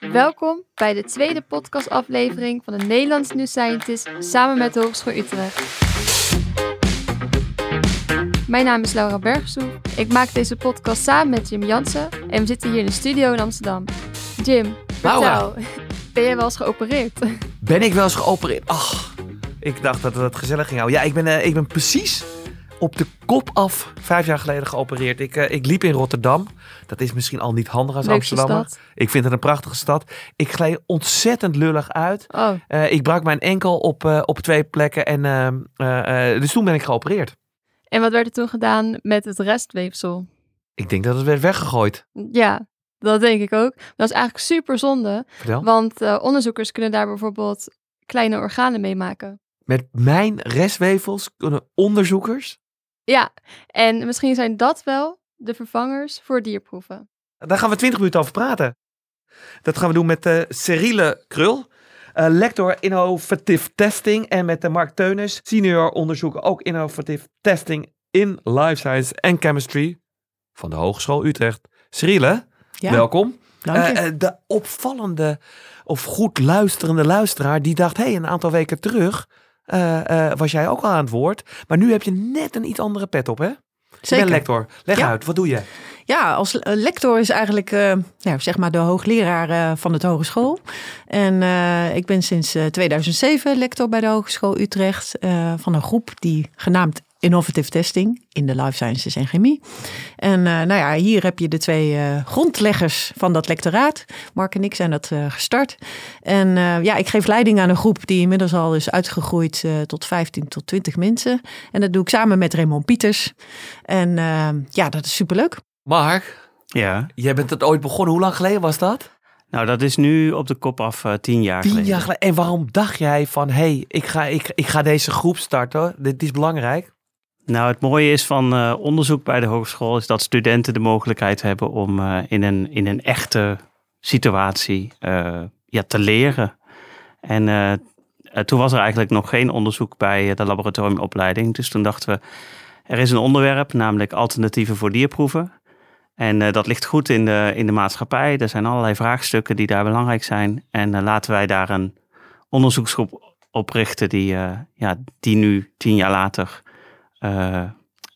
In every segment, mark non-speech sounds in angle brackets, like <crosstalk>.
Welkom bij de tweede podcastaflevering van de Nederlands New Scientist samen met de Hogeschool Utrecht. Mijn naam is Laura Bergsoe. Ik maak deze podcast samen met Jim Jansen en we zitten hier in de studio in Amsterdam. Jim, Laura. vertel, ben jij wel eens geopereerd? Ben ik wel eens geopereerd? Ach, ik dacht dat het gezellig ging houden. Ja, ik ben, eh, ik ben precies op de kop af vijf jaar geleden geopereerd. Ik, eh, ik liep in Rotterdam. Dat is misschien al niet handig als stad. Ik vind het een prachtige stad. Ik gleed ontzettend lullig uit. Oh, Eh, ik brak mijn enkel op, eh, op twee plekken. En, dus toen ben ik geopereerd. en wat werd er toen gedaan met het restweefsel? Ik denk dat het werd weggegooid. Ja, dat denk ik ook. Dat is eigenlijk super zonde, Vertel. want onderzoekers kunnen daar bijvoorbeeld kleine organen mee maken. Met mijn restwevels kunnen onderzoekers... Ja, en misschien zijn dat wel de vervangers voor dierproeven. Daar gaan we 20 minuten over praten. Dat gaan we doen met uh, Ceriele Krul, eh, lector innovatieve testing. En met uh, Mark Teunis, senior onderzoeker ook innovatieve testing in life science en chemistry van de Hogeschool Utrecht. Ceriele, Ja, welkom. dank je. Eh, eh, de opvallende of goed luisterende luisteraar die dacht, hé, hey, een aantal weken terug eh, eh, was jij ook al aan het woord. Maar nu heb je net een iets andere pet op, hè? Zeker. bent lector. Leg Ja. uit, wat doe je? Ja, als eh, lector is eigenlijk nou, zeg maar de hoogleraar van het hogeschool. En ik ben sinds eh, 2007 lector bij de Hogeschool Utrecht van een groep die genaamd Innovative Testing in de Life Sciences en Chemie. En eh, nou ja, hier heb je de twee eh, grondleggers van dat lectoraat. Mark en ik zijn dat eh, gestart. En eh, ja, ik geef leiding aan een groep die inmiddels al is uitgegroeid eh, tot 15 tot 20 mensen. En dat doe ik samen met Raymond Pieters. En ja, dat is superleuk. Mark, Ja, Jij bent het ooit begonnen. Hoe lang geleden was dat? nou dat is nu op de kop af eh, tien jaar Tien geleden. jaar geleden. En waarom dacht jij van, hé, hey, ik, ga, ik, ik ga deze groep starten. Dit is belangrijk. Nou, het mooie is van eh, onderzoek bij de hogeschool is dat studenten de mogelijkheid hebben om eh, in, een, in een echte situatie eh, ja, te leren. En toen was er eigenlijk nog geen onderzoek bij de laboratoriumopleiding. Dus toen dachten we, er is een onderwerp, namelijk alternatieven voor dierproeven. En dat ligt goed in de, in de maatschappij. Er zijn allerlei vraagstukken die daar belangrijk zijn. En laten wij daar een onderzoeksgroep oprichten die, ja, die nu tien jaar later eh,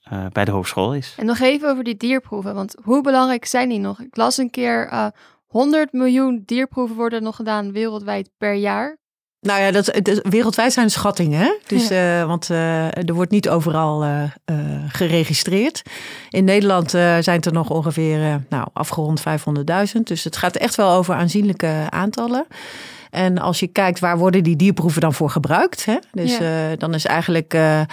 eh, bij de hogeschool is. En nog even over die dierproeven, want hoe belangrijk zijn die nog? Ik las een keer, eh 100 miljoen dierproeven worden nog gedaan wereldwijd per jaar. Nou ja, dat, is- wereldwijd zijn schattingen. Hè? Dus, eh, want eh, er wordt niet overal eh, eh, geregistreerd. In Nederland eh, zijn het er nog ongeveer eh, nou, afgerond 500.000. Dus het gaat echt wel over aanzienlijke aantallen. En als je kijkt waar worden die dierproeven dan voor gebruikt. Hè? Dus Ja. eh, dan is eigenlijk eh, eh,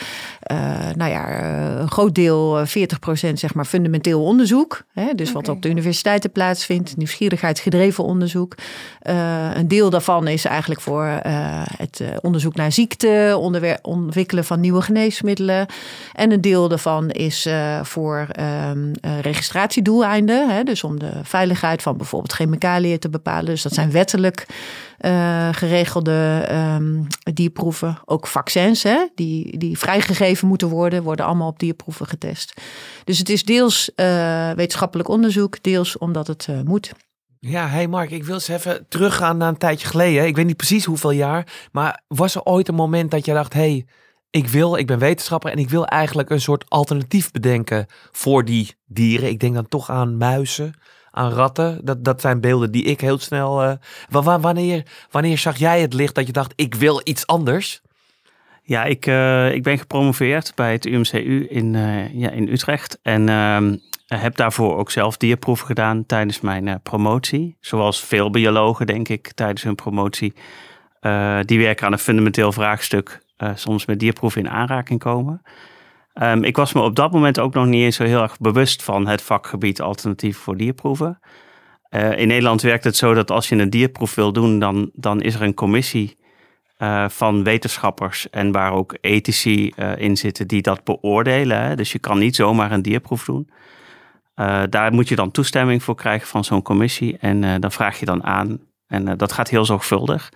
nou ja, een groot deel, eh, 40% zeg maar fundamenteel onderzoek. Hè? Dus wat op de universiteiten plaatsvindt. Nieuwsgierigheidsgedreven onderzoek. Een deel daarvan is eigenlijk voor het onderzoek naar ziekte, ontwikkelen van nieuwe geneesmiddelen. En een deel daarvan is voor ehm, eh, registratiedoeleinden. Hè? Dus om de veiligheid van bijvoorbeeld chemicaliën te bepalen. Dus dat zijn wettelijk eh, geregelde ehm, dierproeven. Ook vaccins hè? Die, die vrijgegeven moeten worden, worden allemaal op dierproeven getest. Dus het is deels eh, wetenschappelijk onderzoek, deels omdat het eh, moet. Ja, hey Mark, ik wil eens even teruggaan naar een tijdje geleden. Ik weet niet precies hoeveel jaar. Maar was er ooit een moment dat je dacht, hey, ik wil, ik ben wetenschapper en ik wil eigenlijk een soort alternatief bedenken voor die dieren. Ik denk dan toch aan muizen, aan ratten. Dat, dat zijn beelden die ik heel snel... wa- wanneer, wanneer zag jij het licht dat je dacht, ik wil iets anders? Ja, ik, eh, ik ben gepromoveerd bij het UMCU in, eh, ja, in Utrecht. En ehm, heb daarvoor ook zelf dierproeven gedaan tijdens mijn promotie. Zoals veel biologen, denk ik, tijdens hun promotie. die werken aan een fundamenteel vraagstuk. soms met dierproeven in aanraking komen. Ehm, ik was me op dat moment ook nog niet eens zo heel erg bewust van het vakgebied alternatief voor dierproeven. Eh, in Nederland werkt het zo dat als je een dierproef wil doen, dan, dan is er een commissie eh, van wetenschappers en waar ook ethici eh, in zitten die dat beoordelen. Dus je kan niet zomaar een dierproef doen. Daar moet je dan toestemming voor krijgen van zo'n commissie en dan vraag je dan aan. En dat gaat heel zorgvuldig.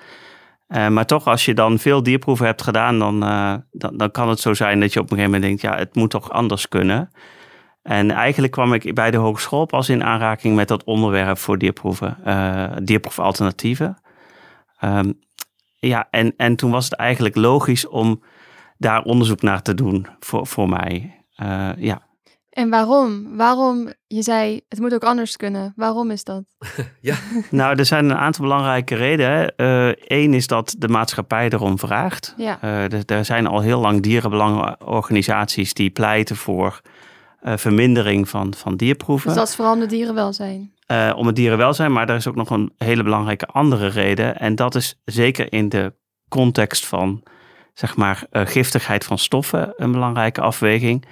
Eh, maar toch, als je dan veel dierproeven hebt gedaan, dan, eh, dan, dan kan het zo zijn dat je op een gegeven moment denkt, ja, het moet toch anders kunnen. En eigenlijk kwam ik bij de hogeschool pas in aanraking met dat onderwerp voor dierproeven, uh, dierproefalternatieven. Um, ja, en, en toen was het eigenlijk logisch om daar onderzoek naar te doen voor, voor mij. Ja. En waarom? Waarom, je zei, het moet ook anders kunnen. Waarom is dat? <laughs> ja. <laughs> Nou, er zijn een aantal belangrijke redenen. Eén uh, is dat de maatschappij erom vraagt. Ja. Uh, er zijn al heel lang dierenbelangenorganisaties die pleiten voor uh, vermindering van, van dierproeven. Dus dat is vooral om het dierenwelzijn? Uh, om het dierenwelzijn, maar er is ook nog een hele belangrijke andere reden. En dat is zeker in de context van zeg maar, uh, giftigheid van stoffen een belangrijke afweging.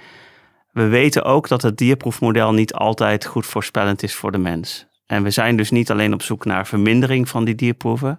We weten ook dat het dierproefmodel niet altijd goed voorspellend is voor de mens. En we zijn dus niet alleen op zoek naar vermindering van die dierproeven,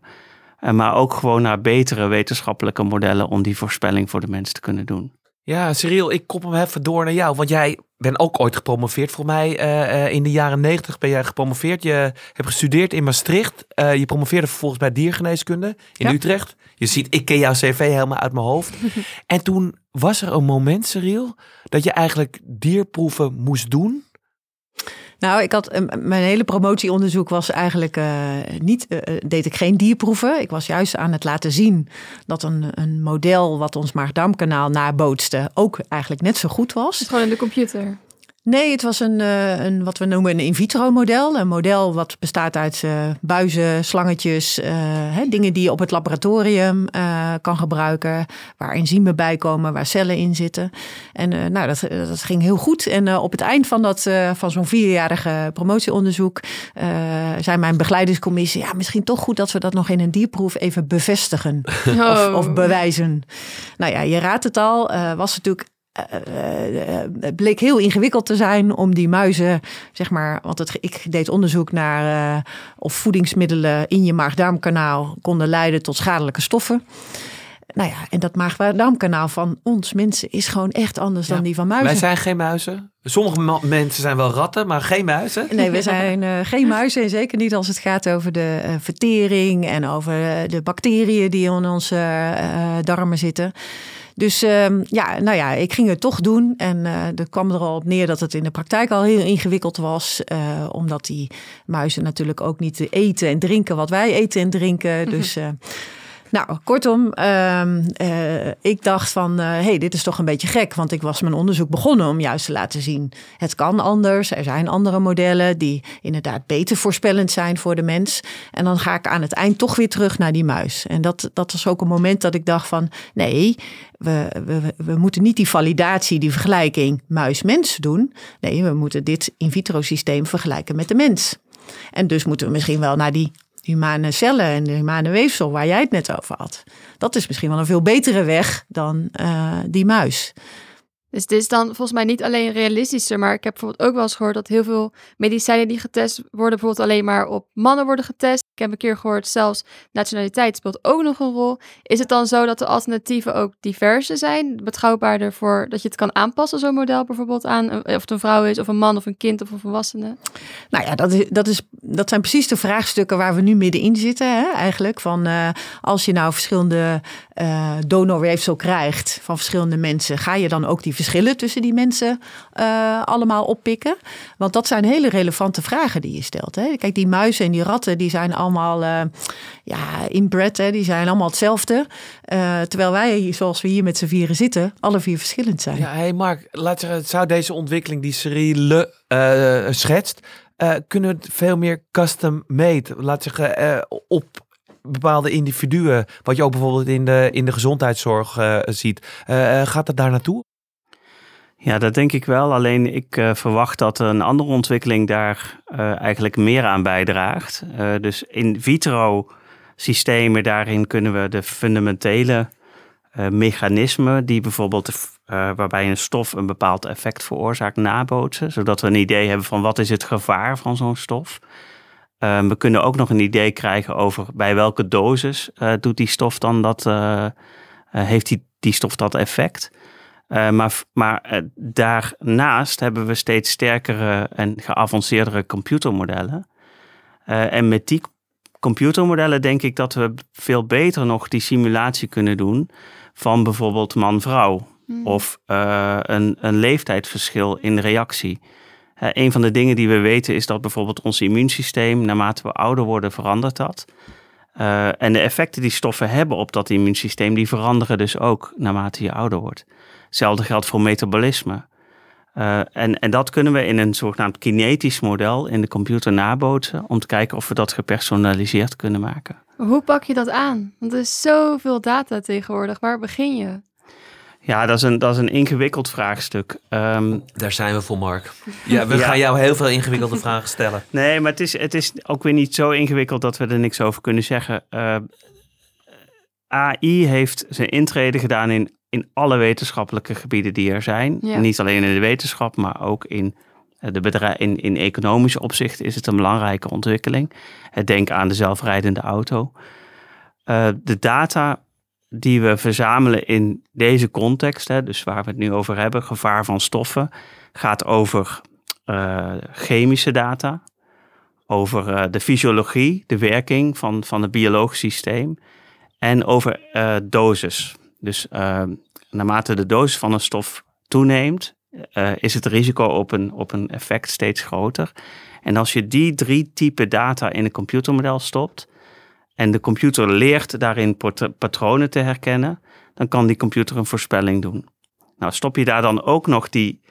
maar ook gewoon naar betere wetenschappelijke modellen om die voorspelling voor de mens te kunnen doen. Ja, Cyril, ik kop hem even door naar jou. Want jij bent ook ooit gepromoveerd. Voor mij uh, uh, in de jaren negentig ben jij gepromoveerd. Je hebt gestudeerd in Maastricht. Uh, je promoveerde vervolgens bij diergeneeskunde in ja. Utrecht. Je ziet, ik ken jouw cv helemaal uit mijn hoofd. <laughs> en toen was er een moment, Cyril, dat je eigenlijk dierproeven moest doen. Nou, ik had mijn hele promotieonderzoek was eigenlijk uh, niet, uh, deed ik geen dierproeven. Ik was juist aan het laten zien dat een, een model wat ons maag-darmkanaal nabootste ook eigenlijk net zo goed was. Gewoon in de computer. Nee, het was een, uh, een wat we noemen een in vitro model. Een model wat bestaat uit uh, buizen, slangetjes, uh, hè, dingen die je op het laboratorium kan gebruiken. Waar enzymen bij komen, waar cellen in zitten. En nou, dat, dat ging heel goed. En op het eind van, dat, van zo'n vierjarige promotieonderzoek zei mijn begeleidingscommissie... ja, misschien toch goed dat we dat nog in een dierproef even bevestigen oh. <laughs> of, of, bewijzen. Nou ja, je raadt het al, was natuurlijk het bleek heel ingewikkeld te zijn om die muizen, zeg maar, want het, ik deed onderzoek naar uh, of voedingsmiddelen in je maag-darmkanaal konden leiden tot schadelijke stoffen. Nou ja, en dat maag-darmkanaal van ons mensen is gewoon echt anders ja. dan die van muizen. Wij zijn geen muizen. Sommige mensen zijn wel ratten, maar geen muizen. Nee, we <laughs> zijn uh, geen muizen. En zeker niet als het gaat over de uh, vertering en over de bacteriën die in onze uh, darmen zitten. Dus uh, ja, nou ja, ik ging het toch doen. En uh, er kwam er al op neer dat het in de praktijk al heel ingewikkeld was. Uh, omdat die muizen natuurlijk ook niet eten en drinken wat wij eten en drinken. Dus uh, nou, kortom, uh, uh, ik dacht van, hé, uh, hey, dit is toch een beetje gek. Want ik was mijn onderzoek begonnen om juist te laten zien... het kan anders, er zijn andere modellen... die inderdaad beter voorspellend zijn voor de mens. En dan ga ik aan het eind toch weer terug naar die muis. En dat, dat was ook een moment dat ik dacht van... nee, we, we, we moeten niet die validatie, die vergelijking muis-mens doen. Nee, we moeten dit in vitro systeem vergelijken met de mens. En dus moeten we misschien wel naar die humane cellen en de humane weefsel waar jij het net over had. Dat is misschien wel een veel betere weg dan uh, die muis. Dus dit is dan volgens mij niet alleen realistischer, maar ik heb bijvoorbeeld ook wel eens gehoord dat heel veel medicijnen die getest worden, bijvoorbeeld alleen maar op mannen worden getest. Ik heb een keer gehoord, zelfs nationaliteit speelt ook nog een rol. Is het dan zo dat de alternatieven ook diverser zijn, betrouwbaarder voor dat je het kan aanpassen, zo'n model bijvoorbeeld aan of het een vrouw is, of een man, of een kind, of een volwassene? Nou ja, dat, is, dat, is, dat zijn precies de vraagstukken waar we nu middenin zitten, hè, eigenlijk. Van uh, als je nou verschillende uh, donorweefsel krijgt van verschillende mensen, ga je dan ook die verschillen tussen die mensen uh, allemaal oppikken? Want dat zijn hele relevante vragen die je stelt. Hè? Kijk, die muizen en die ratten, die zijn allemaal uh, ja, inbred, hè? die zijn allemaal hetzelfde. Uh, terwijl wij, zoals we hier met z'n vieren zitten, alle vier verschillend zijn. Ja, hey Mark, laat zou deze ontwikkeling die Cyril schetst, kunnen het veel meer custom made, laat zeggen, op bepaalde individuen, wat je ook bijvoorbeeld in de, in de gezondheidszorg ziet, gaat het daar naartoe? Ja, dat denk ik wel. Alleen ik uh, verwacht dat een andere ontwikkeling daar uh, eigenlijk meer aan bijdraagt. Uh, dus in vitro systemen, daarin kunnen we de fundamentele mechanismen die bijvoorbeeld waarbij een stof een bepaald effect veroorzaakt nabootsen. Zodat we een idee hebben van wat is het gevaar van zo'n stof. we kunnen ook nog een idee krijgen over bij welke dosis doet die stof dan dat, heeft die, die stof dat effect. Uh, maar maar uh, daarnaast hebben we steeds sterkere en geavanceerdere computermodellen. Uh, en met die computermodellen denk ik dat we veel beter nog die simulatie kunnen doen van bijvoorbeeld man-vrouw. Hmm. of eh, een, een leeftijdsverschil in reactie. Eh, een van de dingen die we weten is dat bijvoorbeeld ons immuunsysteem, naarmate we ouder worden, verandert dat. Eh, en de effecten die stoffen hebben op dat immuunsysteem, die veranderen dus ook naarmate je ouder wordt. Hetzelfde geldt voor metabolisme. Eh, en, en dat kunnen we in een zogenaamd kinetisch model in de computer nabootsen om te kijken of we dat gepersonaliseerd kunnen maken. Hoe pak je dat aan? Want er is zoveel data tegenwoordig. Waar begin je? Ja, dat is een, dat is een ingewikkeld vraagstuk. Ehm, Daar zijn we voor, Mark. Ja, we Ja. gaan jou heel veel ingewikkelde vragen stellen. <laughs> Nee, maar het is, het is ook weer niet zo ingewikkeld dat we er niks over kunnen zeggen. Eh, AI heeft zijn intrede gedaan in, in alle wetenschappelijke gebieden die er zijn. Ja. Niet alleen in de wetenschap, maar ook in, eh, de bedrijf, in, in economisch opzicht is het een belangrijke ontwikkeling. Eh, Denk aan de zelfrijdende auto. Eh, de data die we verzamelen in deze context, hè, dus waar we het nu over hebben, gevaar van stoffen, gaat over chemische data, over de fysiologie, de werking van, van het biologisch systeem en over dosis. Dus eh, naarmate de dosis van een stof toeneemt, eh, is het risico op een, op een effect steeds groter. En als je die drie typen data in een computermodel stopt en de computer leert daarin patronen te herkennen, dan kan die computer een voorspelling doen. Nou, stop je daar dan ook nog die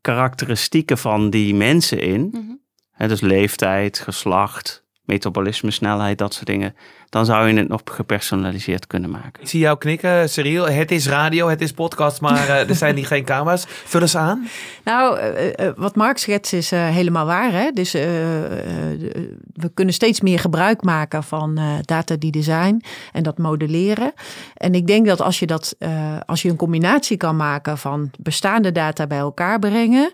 karakteristieken van die mensen in, Mhm. hè, dus leeftijd, geslacht, metabolisme, snelheid, dat soort dingen, dan zou je het nog gepersonaliseerd kunnen maken. Ik zie jou knikken, Cyril. Het is radio, het is podcast, maar eh, er zijn hier geen camera's. Vul eens aan. Nou, eh, eh, wat Mark schetst is helemaal waar. Hè? Dus we kunnen steeds meer gebruik maken van eh, data die er zijn en dat modelleren. En ik denk dat als je, dat, eh, als je een combinatie kan maken van bestaande data bij elkaar brengen.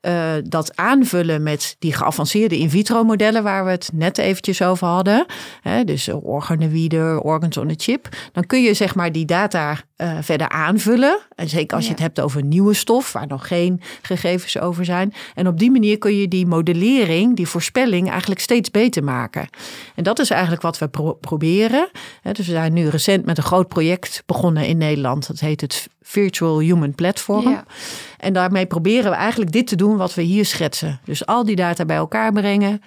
Eh, dat aanvullen met die geavanceerde in vitro modellen waar we het net eventjes over hadden. Hè, dus organoïden, organs on a chip. Dan kun je zeg maar die data eh, verder aanvullen. En zeker als je het hebt over nieuwe stof, waar nog geen gegevens over zijn. En op die manier kun je die modellering, die voorspelling eigenlijk steeds beter maken. En dat is eigenlijk wat we pro- proberen. Hè, dus we zijn nu recent met een groot project begonnen in Nederland. Dat heet het Virtual Human Platform. Ja. En daarmee proberen we eigenlijk dit te doen wat we hier schetsen. Dus al die data bij elkaar brengen,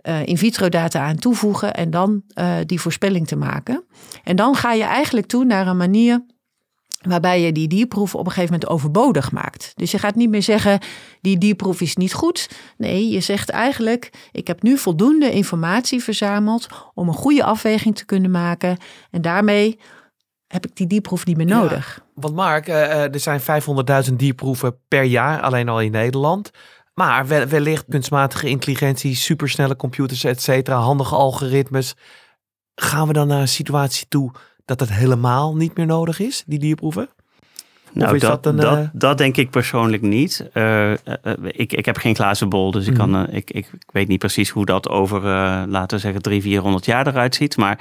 eh, in vitro data aan toevoegen en dan eh, die voorspelling te maken. En dan ga je eigenlijk toe naar een manier waarbij je die dierproef op een gegeven moment overbodig maakt. Dus je gaat niet meer zeggen, die dierproef is niet goed. Nee, je zegt eigenlijk, ik heb nu voldoende informatie verzameld om een goede afweging te kunnen maken. En daarmee heb ik die dierproef niet meer Ja. nodig. Want Mark, eh, eh, er zijn 500.000 dierproeven per jaar, alleen al in Nederland. Maar wel- wellicht kunstmatige intelligentie, supersnelle computers, et cetera, handige algoritmes. Gaan we dan naar een situatie toe dat het helemaal niet meer nodig is, die dierproeven? Nou, is dat, dat eh, dat, denk ik persoonlijk niet. Ik, ik heb geen glazen bol, dus ik, kan, Mhm. eh, ik, ik, weet niet precies hoe dat over, laten we zeggen, 300, 400 jaar eruit ziet. Maar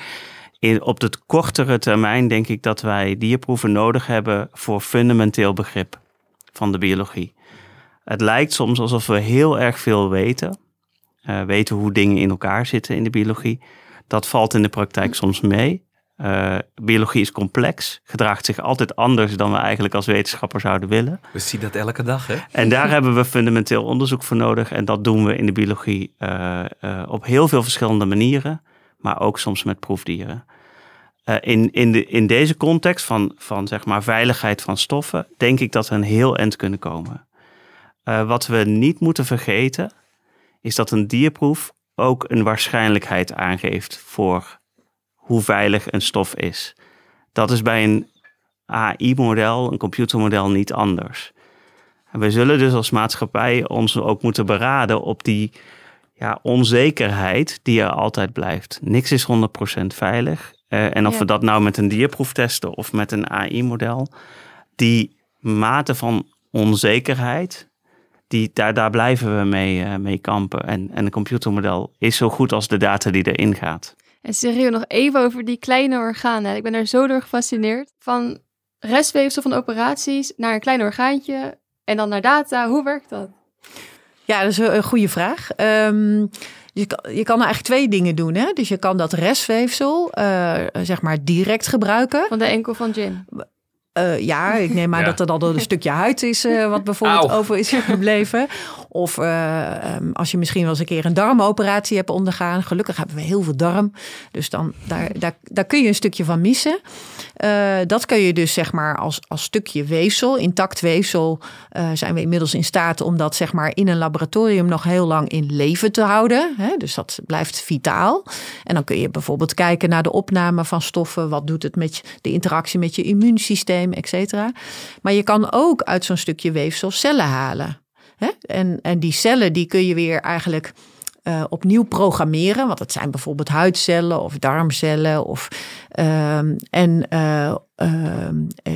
in, op de kortere termijn denk ik dat wij dierproeven nodig hebben voor fundamenteel begrip van de biologie. Het lijkt soms alsof we heel erg veel weten. eh, weten hoe dingen in elkaar zitten in de biologie. Dat valt in de praktijk soms mee. Eh, biologie is complex, gedraagt zich altijd anders dan we eigenlijk als wetenschapper zouden willen. We zien dat elke dag, hè? En daar hebben we fundamenteel onderzoek voor nodig. En dat doen we in de biologie eh, op heel veel verschillende manieren, maar ook soms met proefdieren. Eh, in, in, de, in deze context van, van zeg maar veiligheid van stoffen, denk ik dat we een heel eind kunnen komen. Eh, wat we niet moeten vergeten, is dat een dierproef ook een waarschijnlijkheid aangeeft voor hoe veilig een stof is. Dat is bij een AI-model, een computermodel, niet anders. We zullen dus als maatschappij ons ook moeten beraden op die ja, onzekerheid die er altijd blijft. Niks is 100% veilig. Eh, en of Ja. we dat nou met een dierproef testen of met een AI-model, die mate van onzekerheid, die, daar, daar blijven we mee, eh, mee kampen. En, en een computermodel is zo goed als de data die erin gaat. En serieus, nog even over die kleine organen. Ik ben er zo door gefascineerd. Van restweefsel van operaties naar een klein orgaantje en dan naar data. Hoe werkt dat? Ja, dat is een goede vraag. Ehm, je, kan, je kan eigenlijk twee dingen doen. Hè? Dus je kan dat restweefsel eh, zeg maar direct gebruiken. Van de enkel van Jin. Uh, ja, ik neem aan dat er dan een stukje huid is uh, wat bijvoorbeeld Auw. over is gebleven. Of uh, um, als je misschien wel eens een keer een darmoperatie hebt ondergaan. Gelukkig hebben we heel veel darm. Dus dan, daar, daar, daar kun je een stukje van missen. Dat kun je dus zeg maar als, als stukje weefsel, intact weefsel, zijn we inmiddels in staat om dat zeg maar in een laboratorium nog heel lang in leven te houden. Hè? Dus dat blijft vitaal. En dan kun je bijvoorbeeld kijken naar de opname van stoffen. Wat doet het met de interactie met je immuunsysteem? systeem, Maar je kan ook uit zo'n stukje weefsel cellen halen. Hè? En, en die cellen die kun je weer eigenlijk uh, opnieuw programmeren. Want dat zijn bijvoorbeeld huidcellen of darmcellen. Of, uh, en uh,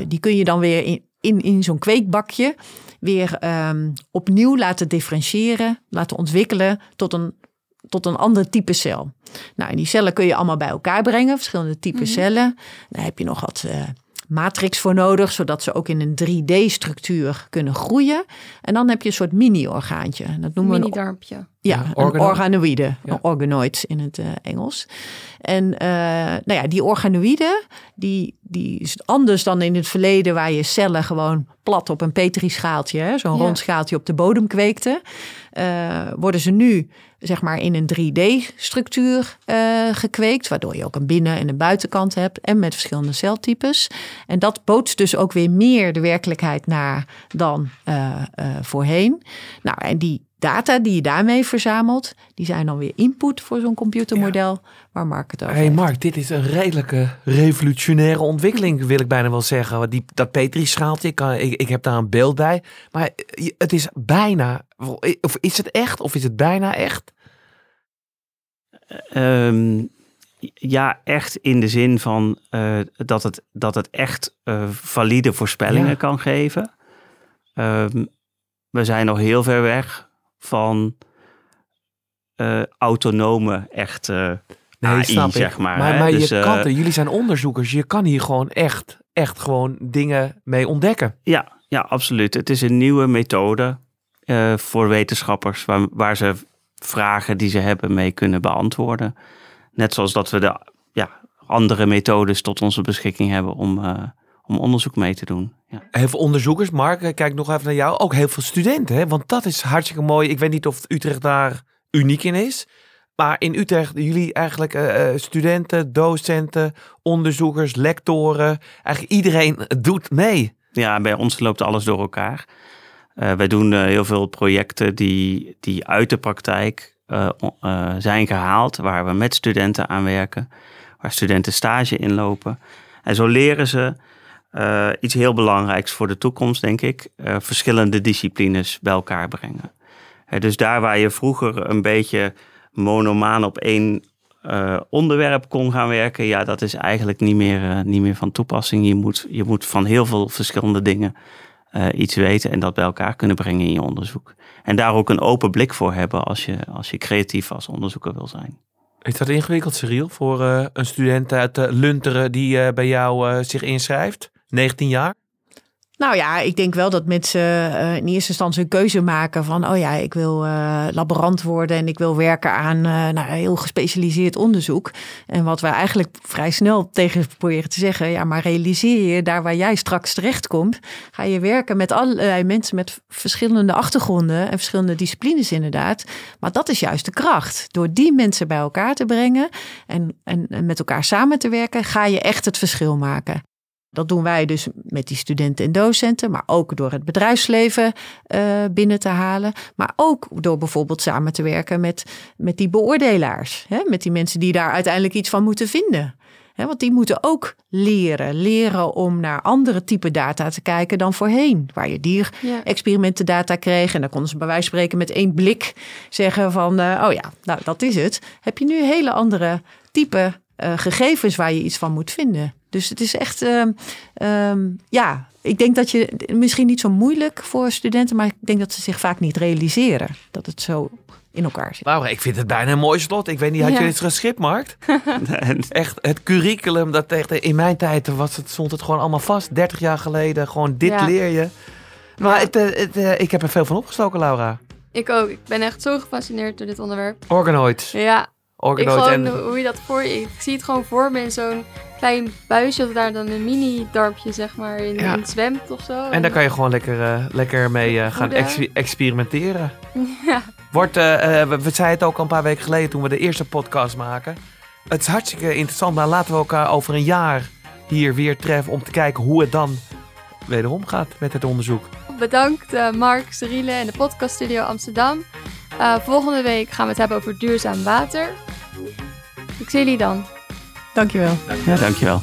die kun je dan weer in, in, in zo'n kweekbakje weer um, opnieuw laten differentiëren, laten ontwikkelen tot een, tot een ander type cel. Nou, en die cellen kun je allemaal bij elkaar brengen, verschillende type mm -hmm. cellen. Dan heb je nog wat matrix voor nodig, zodat ze ook in een 3D-structuur kunnen groeien. En dan heb je een soort mini-orgaantje. Dat noemen we een mini-darmpje. Ja, ja een organoïde, ja. organoid in het uh, Engels. En uh, nou ja, die organoïden, die, die is anders dan in het verleden waar je cellen gewoon plat op een petrischaaltje, zo'n ja. rond schaaltje op de bodem kweekte. Uh, worden ze nu zeg maar in een 3D-structuur uh, gekweekt, waardoor je ook een binnen- en een buitenkant hebt en met verschillende celtypes. En dat bootst dus ook weer meer de werkelijkheid naar dan uh, voorheen. Nou, en die data die je daarmee verzamelt, die zijn dan weer input voor zo'n computermodel ja. waar Mark het over hey Mark, dit is een redelijke revolutionaire ontwikkeling, wil ik bijna wel zeggen. Die, dat Petri-schaaltje, ik, ik, ik heb daar een beeld bij. Maar het is bijna, of is het echt of is het bijna echt? Um, ja, echt in de zin van uh, dat, het, dat het echt uh, valide voorspellingen ja. kan geven. Um, we zijn nog heel ver weg van uh, autonome, echt uh, nee, AI, snap zeg maar. Maar, maar dus, je kan er, jullie zijn onderzoekers, je kan hier gewoon echt, echt gewoon dingen mee ontdekken. Ja, ja absoluut. Het is een nieuwe methode uh, voor wetenschappers waar, waar ze vragen die ze hebben mee kunnen beantwoorden. Net zoals dat we de ja, andere methodes tot onze beschikking hebben om om onderzoek mee te doen. Ja. Heel veel onderzoekers, Mark, kijk nog even naar jou. Ook heel veel studenten, hè? want dat is hartstikke mooi. Ik weet niet of Utrecht daar uniek in is. Maar in Utrecht, jullie eigenlijk uh, studenten, docenten, onderzoekers, lectoren, eigenlijk iedereen doet mee. Ja, bij ons loopt alles door elkaar. Uh, wij doen uh, heel veel projecten die, die uit de praktijk zijn gehaald, waar we met studenten aan werken, waar studenten stage inlopen. En zo leren ze uh, iets heel belangrijks voor de toekomst, denk ik. Uh, verschillende disciplines bij elkaar brengen. Dus daar waar je vroeger een beetje monomaan op één onderwerp kon gaan werken, ja, dat is eigenlijk niet meer, niet meer van toepassing. Je moet, je moet van heel veel verschillende dingen iets weten en dat bij elkaar kunnen brengen in je onderzoek. En daar ook een open blik voor hebben als je, als je creatief als onderzoeker wil zijn. Is dat ingewikkeld, Cyril, voor een student uit Lunteren die bij jou zich inschrijft? 19 jaar? Nou ja, ik denk wel dat mensen uh, in eerste instantie een keuze maken van, oh ja, ik wil uh, laborant worden en ik wil werken aan uh, nou, heel gespecialiseerd onderzoek. En wat we eigenlijk vrij snel tegen proberen te zeggen, ja, maar realiseer je daar waar jij straks terechtkomt, ga je werken met allerlei mensen met verschillende achtergronden en verschillende disciplines inderdaad. Maar dat is juist de kracht. Door die mensen bij elkaar te brengen en, en, en met elkaar samen te werken, ga je echt het verschil maken. Dat doen wij dus met die studenten en docenten, maar ook door het bedrijfsleven uh, binnen te halen. Maar ook door bijvoorbeeld samen te werken met, met die beoordelaars. Hè? Met die mensen die daar uiteindelijk iets van moeten vinden. Hè? Want die moeten ook leren. Leren om naar andere type data te kijken dan voorheen. Waar je dierexperimentendata kreeg. En dan konden ze bij wijze van spreken met één blik zeggen van... Uh, oh ja, nou dat is het. Heb je nu hele andere type uh, gegevens waar je iets van moet vinden. Dus het is echt, uh, um, ja, ik denk dat je misschien niet zo moeilijk voor studenten, maar ik denk dat ze zich vaak niet realiseren dat het zo in elkaar zit. Nou, ik vind het bijna een mooi slot. Ik weet niet, had ja. je dit geschript, Mark? <laughs> echt, het curriculum, dat echt, in mijn tijd was het, stond het gewoon allemaal vast. 30 jaar geleden, gewoon dit ja. leer je. Maar het, het, het, ik heb er veel van opgestoken, Laura. Ik ook. Ik ben echt zo gefascineerd door dit onderwerp. Organoids. Ja, Organoids. Ik gewoon, en... hoe je dat voor je... Ik zie het gewoon voor me in zo'n klein buisje dat daar dan een mini-darmpje zeg maar in, Ja. in zwemt of zo. En daar kan je gewoon lekker, eh, lekker mee eh, gaan ex- experimenteren. <laughs> Ja, Wordt, eh, we, we zeiden het ook al een paar weken geleden toen we de eerste podcast maken. Het is hartstikke interessant, maar laten we elkaar over een jaar hier weer treffen om te kijken hoe het dan wederom gaat met het onderzoek. bedankt Mark, Cyrille en de Podcast Studio Amsterdam. Volgende week gaan we het hebben over duurzaam water. Ik zie jullie dan. Dankjewel. Dankjewel. Ja, dankjewel.